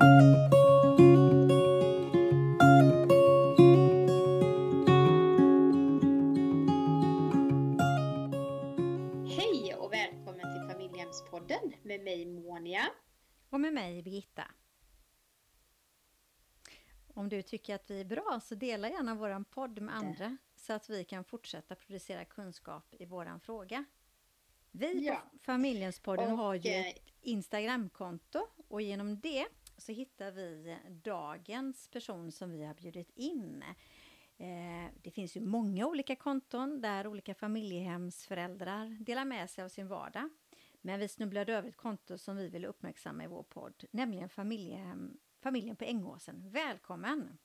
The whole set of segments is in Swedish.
Hej och välkommen till Familjehemspodden med mig Monia. Och med mig Birgitta. Om du tycker att vi är bra så dela gärna våran podd med andra så att vi kan fortsätta producera kunskap i våran fråga. Vi Ja. på Familjenspodden Och, har ju eh, ett Instagramkonto och genom det så hittar vi dagens person som vi har bjudit in. Eh, Det finns ju många olika konton där olika familjehemsföräldrar delar med sig av sin vardag. Men vi snubblade över ett konto som vi vill uppmärksamma i vår podd, nämligen familjehem, familjen på Ängåsen. Välkommen!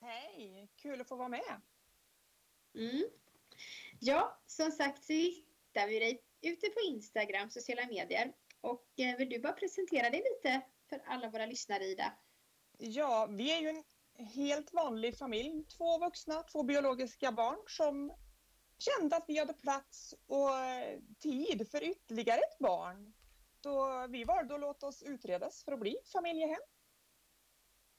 Hej, kul att få vara med. Mm. Ja, som sagt så hittar vi dig ute på Instagram, sociala medier. Och eh, vill du bara presentera dig lite för alla våra lyssnare Ida? Ja, vi är ju en helt vanlig familj. Två vuxna, två biologiska barn som kände att vi hade plats och eh, tid för ytterligare ett barn. Då vi valde att låta oss utredas för att bli familjehem.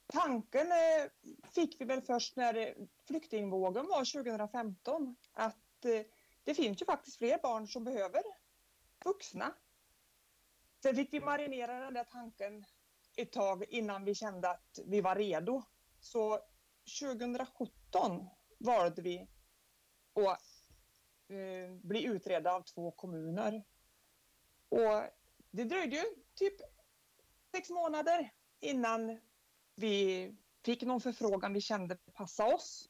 Tanken eh, fick vi väl först när eh, flyktingvågen var 2015 att det finns ju faktiskt fler barn som behöver vuxna. Sen fick vi marinera den där tanken ett tag innan vi kände att vi var redo. Så 2017 valde vi att eh, bli utredda av två kommuner. Och det dröjde ju typ sex månader innan vi fick någon förfrågan vi kände passa oss.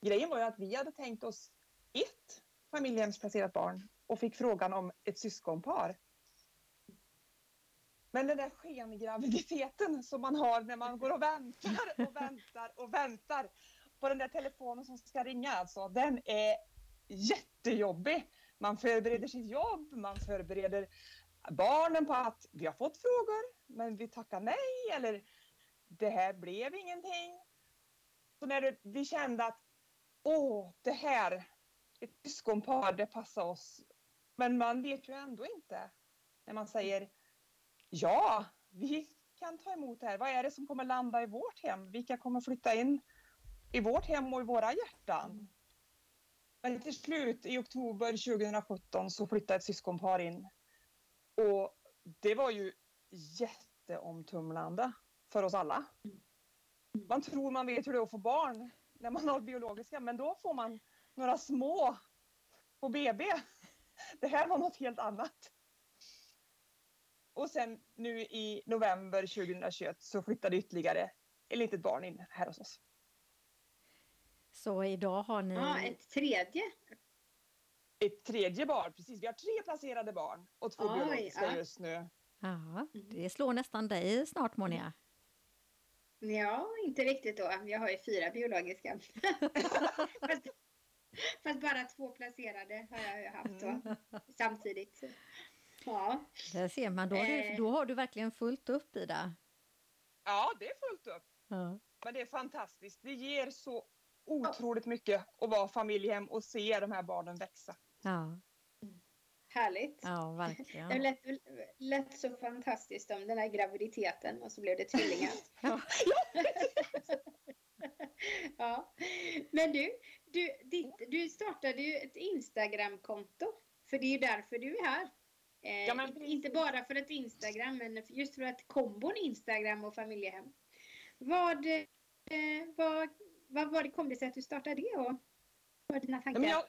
Grejen var ju att vi hade tänkt oss ett familjehemsplacerat barn och fick frågan om ett syskonpar. Men den där skengraviditeten som man har när man går och väntar och väntar och väntar på den där telefonen som ska ringa alltså, den är jättejobbig. Man förbereder sitt jobb, man förbereder barnen på att vi har fått frågor, men vi tackar nej eller det här blev ingenting. Så när vi kände att åh, det här, ett syskonpar, det passar oss. Men man vet ju ändå inte när man säger Ja, vi kan ta emot det här. Vad är det som kommer landa i vårt hem? Vilka kommer flytta in i vårt hem och i våra hjärtan? Men till slut i oktober 2017 så flyttade ett syskonpar in. Och det var ju jätteomtumlande för oss alla. Man tror man vet hur det är att få barn när man har biologiska, men då får man några små på BB. Det här var något helt annat. Och sen nu i november 2021 så flyttade ytterligare ett litet barn in här hos oss. Så idag har ni... Ja, ett tredje. Ett tredje barn, precis. Vi har tre placerade barn och två Oj, biologiska ja. just nu. Ja, det slår nästan dig snart Monia. Ja, inte riktigt då. Jag har ju fyra biologiska. fast, fast bara två placerade har jag ju haft då, Mm. samtidigt. Ja. Där ser man, då har, du, Eh. då har du verkligen fullt upp Ida. Ja, det är fullt upp. Ja. Men det är fantastiskt. Det ger så otroligt mycket att vara familjehem och se de här barnen växa. Ja, Härligt. ja Det verkligen. lät, lät så fantastiskt om den här graviditeten och så blev det tvillingar. Ja. ja. Men du, du, ditt, du startade ju ett Instagramkonto. För det är ju därför du är här. Eh, Ja, men inte- bara för ett Instagram, men just för att kombon Instagram och familjehem. Vad, eh, vad, vad var det kom det sig att du startade det och vad dina tankar? Men jag,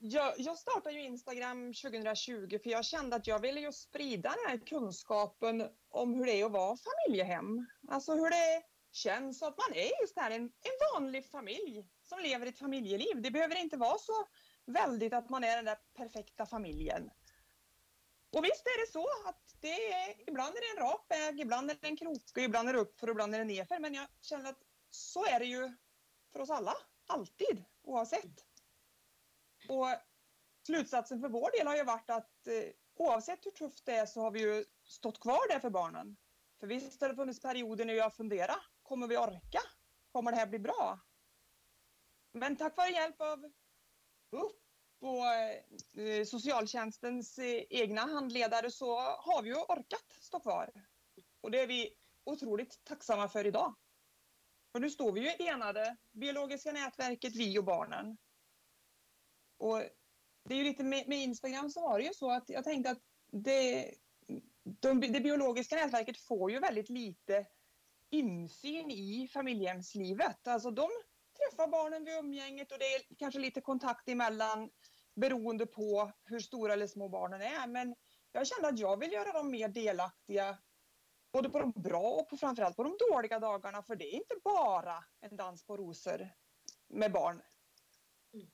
jag, jag startade ju Instagram 2020 för jag kände att jag ville ju sprida den här kunskapen om hur det är att vara familjehem. Alltså hur det känns att man är just här en, en vanlig familj som lever ett familjeliv. Det behöver inte vara så väldigt att man är den där perfekta familjen. Och visst är det så att det är, ibland är det en rak väg, ibland är det en krokig, ibland är det uppför och ibland är det nerför. Men jag känner att så är det ju för oss alla, alltid, oavsett. Och slutsatsen för vår del har ju varit att eh, oavsett hur tufft det är så har vi ju stått kvar där för barnen. För visst har det funnits perioder när jag funderat, kommer vi orka? Kommer det här bli bra? Men tack vare hjälp av BUP på eh, socialtjänstens eh, egna handledare så har vi ju orkat stå kvar. Och det är vi otroligt tacksamma för idag. För nu står vi ju enade, biologiska nätverket, vi och barnen. Och det är ju lite med, med Instagram så var det ju så att jag tänkte att det, de, det biologiska nätverket får ju väldigt lite insyn i familjehemslivet. Alltså de träffar barnen vid umgänget och det är kanske lite kontakt emellan beroende på hur stora eller små barnen är. Men jag kände att jag vill göra dem mer delaktiga både på de bra och på, framförallt på de dåliga dagarna för det är inte bara en dans på rosor med barn. Mm.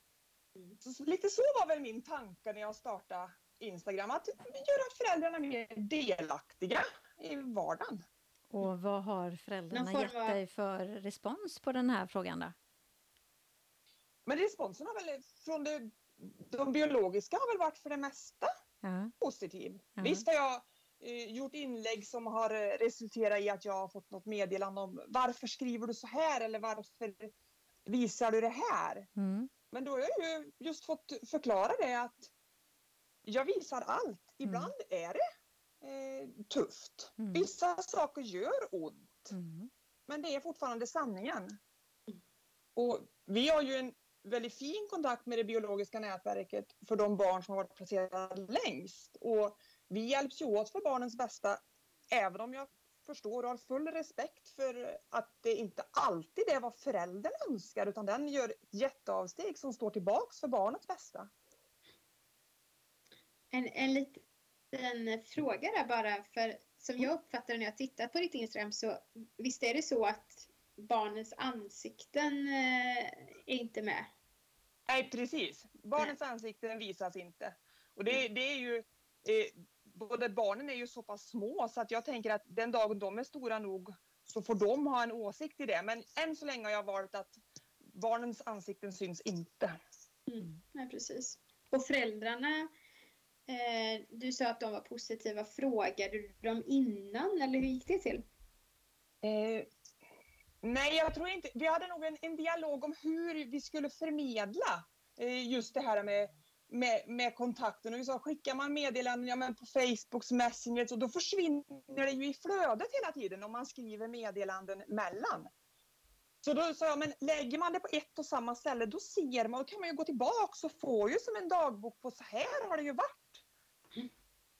Mm. Så, lite så var väl min tanke när jag startade Instagram, att göra föräldrarna mer delaktiga i vardagen. Och vad har föräldrarna gett dig för respons på den här frågan då? Men responsen har väl från det, de biologiska har väl varit för det mesta ja. positiv. Ja. Visst har jag eh, gjort inlägg som har eh, resulterat i att jag har fått något meddelande om varför skriver du så här eller varför visar du det här? Mm. Men då har jag ju just fått förklara det att jag visar allt. Ibland mm. är det eh, tufft. Mm. Vissa saker gör ont. Mm. Men det är fortfarande sanningen. Och vi har ju en väldigt fin kontakt med det biologiska nätverket för de barn som har varit placerade längst. Och vi hjälps ju åt för barnens bästa, även om jag förstår och har full respekt för att det inte alltid är vad föräldern önskar, utan den gör ett jätteavsteg som står tillbaks för barnets bästa. En, en liten fråga där bara, för som jag uppfattar när jag tittat på ditt Instagram så visst är det så att barnens ansikten eh, är inte med? Nej, precis. Barnens ansikten visas inte. Och det, det är ju... Eh, både barnen är ju så pass små så att jag tänker att den dagen de är stora nog så får de ha en åsikt i det. Men än så länge har jag valt att barnens ansikten syns inte. Mm. Nej, precis. Och föräldrarna, eh, du sa att de var positiva. Frågade du dem innan eller hur gick det till? Eh, Nej, jag tror inte. Vi hade nog en, en dialog om hur vi skulle förmedla eh, just det här med, med, med kontakten. Och vi sa, skickar man meddelanden ja, men på Facebooks Messenger så då försvinner det ju i flödet hela tiden om man skriver meddelanden mellan. Så då sa jag, men lägger man det på ett och samma ställe då ser man, då kan man ju gå tillbaka och få ju som en dagbok på så här har det ju varit.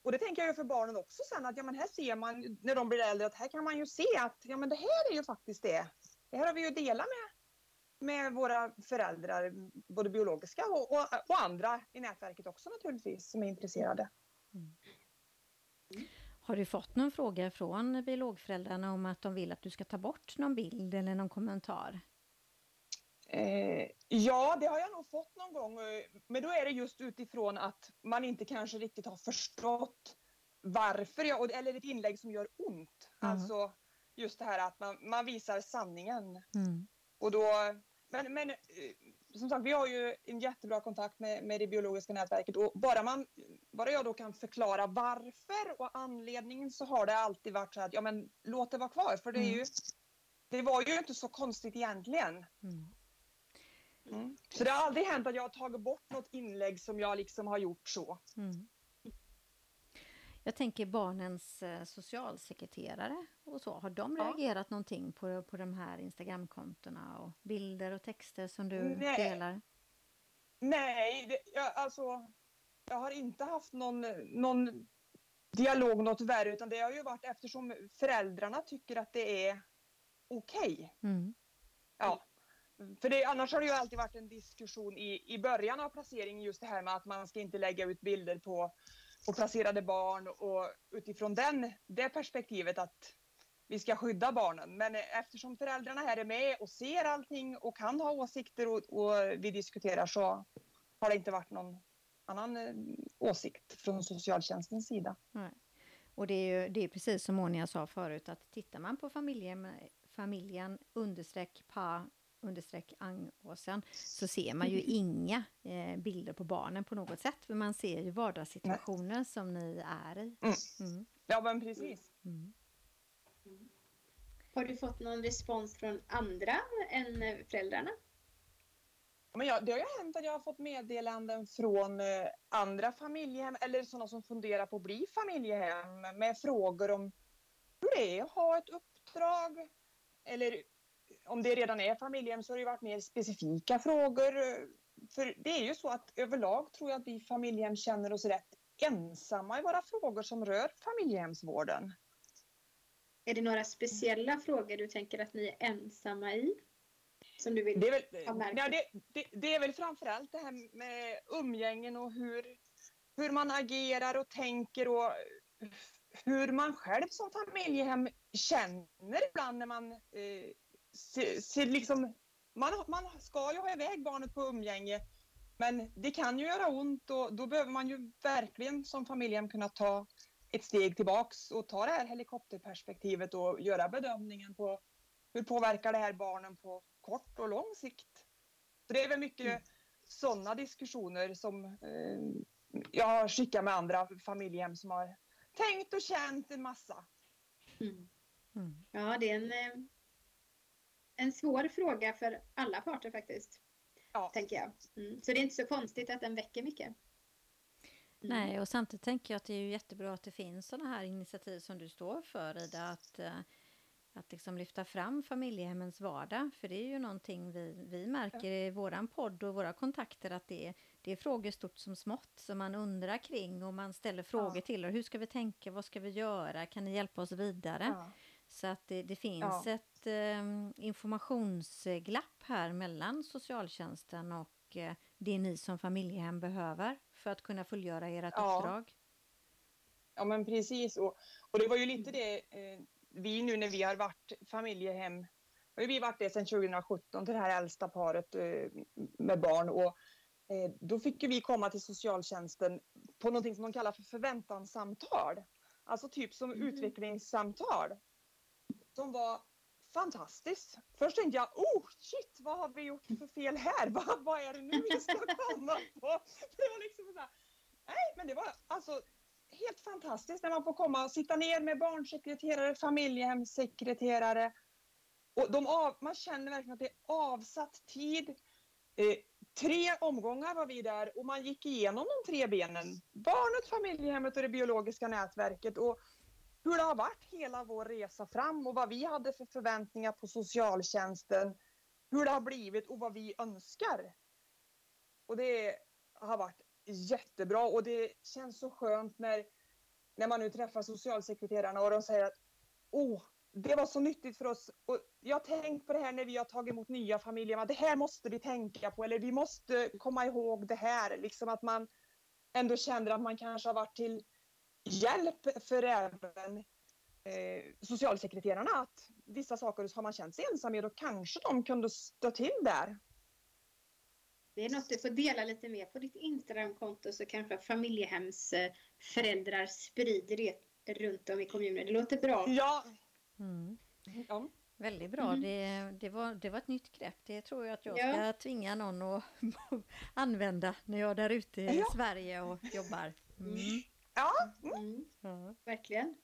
Och det tänker jag ju för barnen också sen att ja, men här ser man när de blir äldre att här kan man ju se att ja, men det här är ju faktiskt det. Det här har vi ju delat med, med våra föräldrar, både biologiska och, och, och andra i nätverket också naturligtvis som är intresserade. Mm. Har du fått någon fråga från biologföräldrarna om att de vill att du ska ta bort någon bild eller någon kommentar? Eh, ja, det har jag nog fått någon gång. Eh, men då är det just utifrån att man inte kanske riktigt har förstått varför jag, eller ett inlägg som gör ont. Mm. Alltså just det här att man, man visar sanningen. Mm. Och då, men, men eh, som sagt, vi har ju en jättebra kontakt med, med det biologiska nätverket och bara, man, bara jag då kan förklara varför och anledningen så har det alltid varit så att ja men låt det vara kvar för det är ju mm. det var ju inte så konstigt egentligen. Mm. Mm. Så det har aldrig hänt att jag har tagit bort något inlägg som jag liksom har gjort så. Mm. Jag tänker barnens eh, socialsekreterare och så. Har de reagerat någonting på, på de här Instagramkontona och bilder och texter som du Nej. delar? Nej, det, jag, alltså jag har inte haft någon, någon dialog något värre utan det har ju varit eftersom föräldrarna tycker att det är okej. Okay. Mm. Ja, för det, annars har det ju alltid varit en diskussion i, i början av placeringen just det här med att man ska inte lägga ut bilder på, på placerade barn och utifrån den, det perspektivet att vi ska skydda barnen. Men eftersom föräldrarna här är med och ser allting och kan ha åsikter och, och vi diskuterar så har det inte varit någon annan eh, åsikt från socialtjänstens sida. Nej. Och det är ju det är precis som Monia sa förut att tittar man på familjen, familjen understreck pa understreck Angåsen så ser man ju inga eh, bilder på barnen på något sätt. Men man ser ju vardagssituationer Nej. som ni är i. Mm. Mm. Ja men precis. Mm. Har du fått någon respons från andra än föräldrarna? Men ja, det har ju hänt att jag har fått meddelanden från eh, andra familjehem eller sådana som funderar på att bli familjehem med frågor om hur det är att ha ett uppdrag. Eller om det redan är familjehem så har det varit mer specifika frågor. För det är ju så att överlag tror jag att vi familjehem känner oss rätt ensamma i våra frågor som rör familjehemsvården. Är det några speciella frågor du tänker att ni är ensamma i? Som du vill Det är väl, ja, det, det, det är väl framförallt det här med umgängen och hur, hur man agerar och tänker och hur man själv som familjehem känner ibland när man eh, ser, ser liksom man, man ska ju ha iväg barnet på umgänge men det kan ju göra ont och då behöver man ju verkligen som familjehem kunna ta ett steg tillbaks och ta det här helikopterperspektivet och göra bedömningen på hur påverkar det här barnen på kort och lång sikt. Så det är väl mycket Mm. sådana diskussioner som eh, jag har skickat med andra familjehem som har tänkt och känt en massa. Mm. Mm. Ja, det är en, eh, en svår fråga för alla parter faktiskt. Ja. Tänker jag. Mm. Så det är inte så konstigt att den väcker mycket. Mm. Nej, och samtidigt tänker jag att det är ju jättebra att det finns sådana här initiativ som du står för, Ida, att, eh, att liksom lyfta fram familjehemmens vardag. För det är ju någonting vi, vi märker i våran podd och våra kontakter att det är, det är frågor stort som smått som man undrar kring och man ställer frågor Ja. till. Och hur ska vi tänka? Vad ska vi göra? Kan ni hjälpa oss vidare? Ja. Så att det, det finns Ja. Ett eh, informationsglapp här mellan socialtjänsten och eh, det ni som familjehem behöver för att kunna fullgöra ert Ja. uppdrag. Ja men precis och, och det var ju lite det eh, vi nu när vi har varit familjehem, har vi varit det sedan 2017 till det här äldsta paret eh, med barn och eh, då fick vi komma till socialtjänsten på någonting som de kallar för förväntanssamtal. Alltså typ som Mhm. utvecklingssamtal. Som var fantastiskt. Först tänkte jag, oh shit, vad har vi gjort för fel här? vad, vad är det nu vi ska komma på? Det var liksom så här, nej men det var alltså helt fantastiskt när man får komma och sitta ner med barnsekreterare, familjehemssekreterare. Och de av, man känner verkligen att det är avsatt tid. Eh, tre omgångar var vi där och man gick igenom de tre benen. Barnet, familjehemmet och det biologiska nätverket. Och hur det har varit hela vår resa fram och vad vi hade för förväntningar på socialtjänsten. Hur det har blivit och vad vi önskar. Och det har varit jättebra och det känns så skönt när, när man nu träffar socialsekreterarna och de säger att åh, det var så nyttigt för oss. Och jag har tänkt på det här när vi har tagit emot nya familjer. Det här måste vi tänka på eller vi måste komma ihåg det här. Liksom att man ändå känner att man kanske har varit till hjälp för även eh, socialsekreterarna. Att vissa saker har man känt sig ensam med och kanske de kunde stå till där. Det är något du får dela lite mer på ditt Instagramkonto så kanske familjehemsföräldrar sprider det runt om i kommunen. Det låter bra. Ja, Mm. ja. Väldigt bra, Mhm. det, det, var, det var ett nytt grepp. Det tror jag att jag Ja. ska tvinga någon att använda när jag är där ute i Ja. Sverige och jobbar. Mm. Ja. Mm, Ja. verkligen.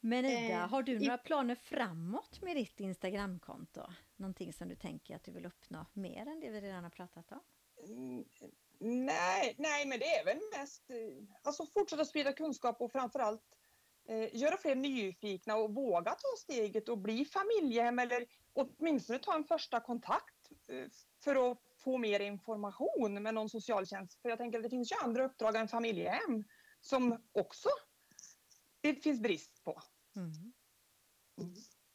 Men Ida, Eh, har du i- några planer framåt med ditt Instagramkonto? Någonting som du tänker att du vill uppnå mer än det vi redan har pratat om? Mm, Nej, nej, men det är väl mest eh, alltså fortsätta sprida kunskap och framförallt eh, göra fler nyfikna och våga ta steget och bli familjehem eller åtminstone ta en första kontakt eh, för att få mer information med någon socialtjänst. För jag tänker att det finns ju andra uppdrag än familjehem som också det finns brist på. Mm.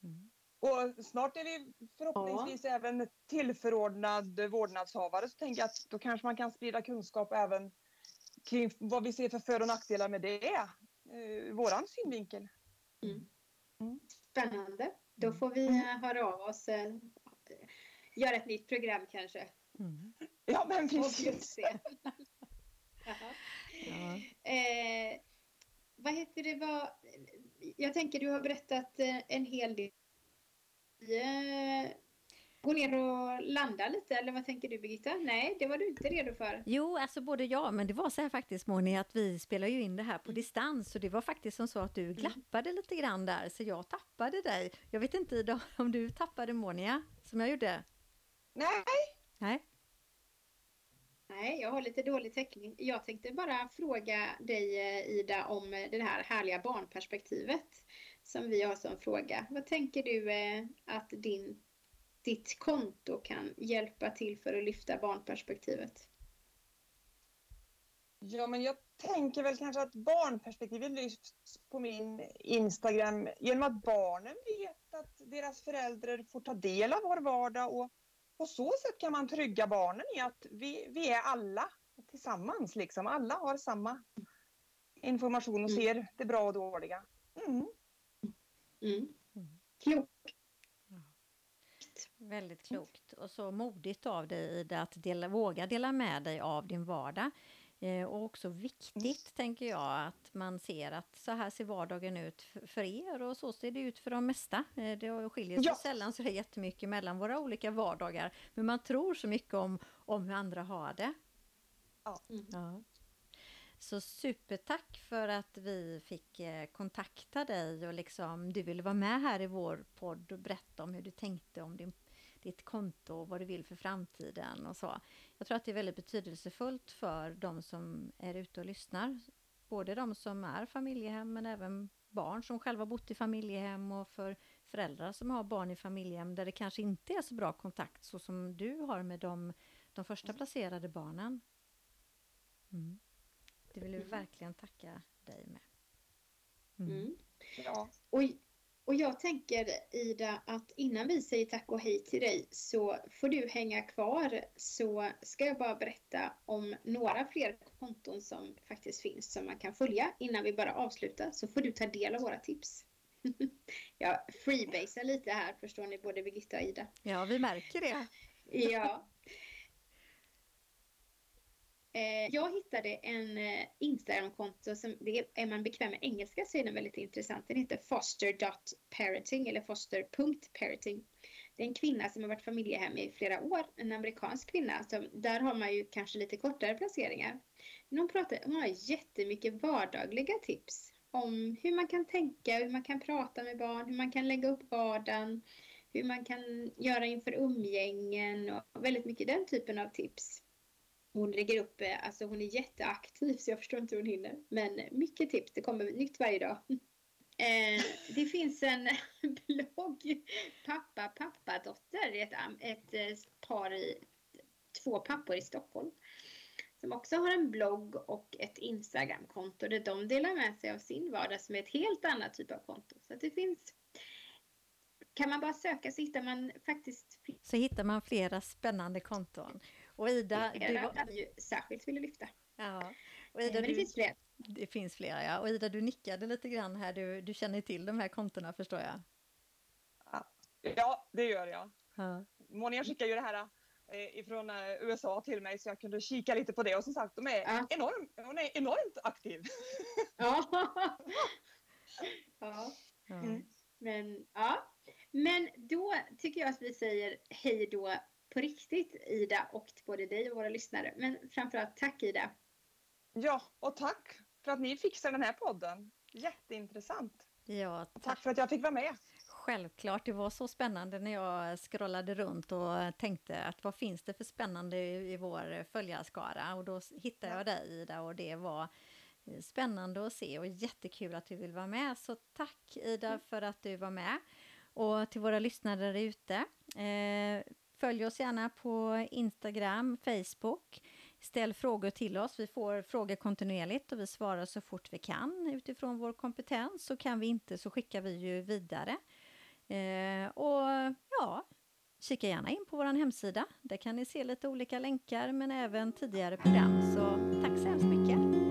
Mm. Och snart är vi förhoppningsvis även tillförordnad vårdnadshavare så tänker jag att då kanske man kan sprida kunskap även kring vad vi ser för för och nackdelar med det. Eh, våran synvinkel. Spännande. Då får vi eh, höra av oss. eh, Göra ett nytt program kanske. Mm. Ja men precis. Ja. Eh, vad heter det? Vad, jag tänker du har berättat eh, en hel del. Eh, gå ner och landa lite eller vad tänker du Birgitta? Nej, det var du inte redo för. Jo, alltså både jag, men det var så här faktiskt Moni att vi spelar ju in det här på distans och det var faktiskt som så att du glappade lite grann där så jag tappade dig. Jag vet inte Ida om du tappade Monia som jag gjorde? Nej, Nej? Nej, jag har lite dålig täckning. Jag tänkte bara fråga dig eh, Ida om eh, det här härliga barnperspektivet som vi har som fråga. Vad tänker du eh, att din, ditt konto kan hjälpa till för att lyfta barnperspektivet? Ja, men jag tänker väl kanske att barnperspektivet lyfts på min Instagram genom att barnen vet att deras föräldrar får ta del av vår vardag och på så sätt kan man trygga barnen i att vi, vi är alla tillsammans. Liksom. Alla har samma information och mm. ser det bra och dåliga. Mm. Mm. Klokt. Väldigt klokt och så modigt av dig Ida att dela, våga dela med dig av din vardag. Eh, och också viktigt, tänker jag, att man ser att så här ser vardagen ut för er och så ser det ut för de mesta. Eh, det skiljer sig ja. sällan så det är jättemycket mellan våra olika vardagar. Men man tror så mycket om, om hur andra har det. Ja. Mm. ja. Så supertack för att vi fick eh, kontakta dig och liksom du ville vara med här i vår podd och berätta om hur du tänkte om din ditt konto och vad du vill för framtiden och så. Jag tror att det är väldigt betydelsefullt för de som är ute och lyssnar. Både de som är familjehem men även barn som själva bott i familjehem och för föräldrar som har barn i familjehem där det kanske inte är så bra kontakt så som du har med de, de första placerade barnen. Mm. Det vill vi verkligen tacka dig med. Mm. Mm. Ja. Och och jag tänker Ida att innan vi säger tack och hej till dig så får du hänga kvar så ska jag bara berätta om några fler konton som faktiskt finns som man kan följa innan vi bara avslutar så får du ta del av våra tips. jag freebasar lite här förstår ni både Birgitta och Ida. Ja vi märker det. ja. Eh, jag hittade en eh, Instagramkonto som, det är man bekväm med engelska så är den väldigt intressant. Den heter foster.parenting eller foster.parenting. Det är en kvinna som har varit familjehem i flera år, en amerikansk kvinna. Så där har man ju kanske lite kortare placeringar. Men hon, pratar, hon har jättemycket vardagliga tips om hur man kan tänka, hur man kan prata med barn, hur man kan lägga upp vardagen, hur man kan göra inför umgängen och väldigt mycket den typen av tips. Hon lägger upp, eh, alltså hon är jätteaktiv så jag förstår inte hur hon hinner. Men mycket tips, det kommer nytt varje dag. Eh, det finns en blogg, Pappa pappadotter, ett, ett eh, par i, två pappor i Stockholm. Som också har en blogg och ett Instagramkonto där de delar med sig av sin vardag som är ett helt annat typ av konto. Så det finns kan man bara söka så hittar man faktiskt... Så hittar man flera spännande konton. Och Ida, du var... ju särskilt ville lyfta. Ja. Och Ida, Men det du... finns fler. Det finns flera, ja. Och Ida, du nickade lite grann här. Du, du känner till de här kontona förstår jag. Ja, det gör jag. Ja. Monia skickade ju det här eh, ifrån eh, USA till mig så jag kunde kika lite på det och som sagt de är ja. enorm, hon är enormt aktiv. Ja. ja. Mm. Men ja, men då tycker jag att vi säger hej då på riktigt Ida och till både dig och våra lyssnare. Men framförallt tack Ida. Ja, och tack för att ni fixar den här podden. Jätteintressant. Ja, tack. tack för att jag fick vara med. Självklart, det var så spännande när jag scrollade runt och tänkte att vad finns det för spännande i vår följarskara och då hittade jag dig Ida och det var eh, spännande att se och jättekul att du vill vara med. Så tack Ida mm. för att du var med. Och till våra lyssnare där ute, eh, Följ oss gärna på Instagram, Facebook. Ställ frågor till oss. Vi får frågor kontinuerligt och vi svarar så fort vi kan utifrån vår kompetens. Så kan vi inte så skickar vi ju vidare. Eh, och ja, kika gärna in på vår hemsida. Där kan ni se lite olika länkar men även tidigare program. Så tack så hemskt mycket.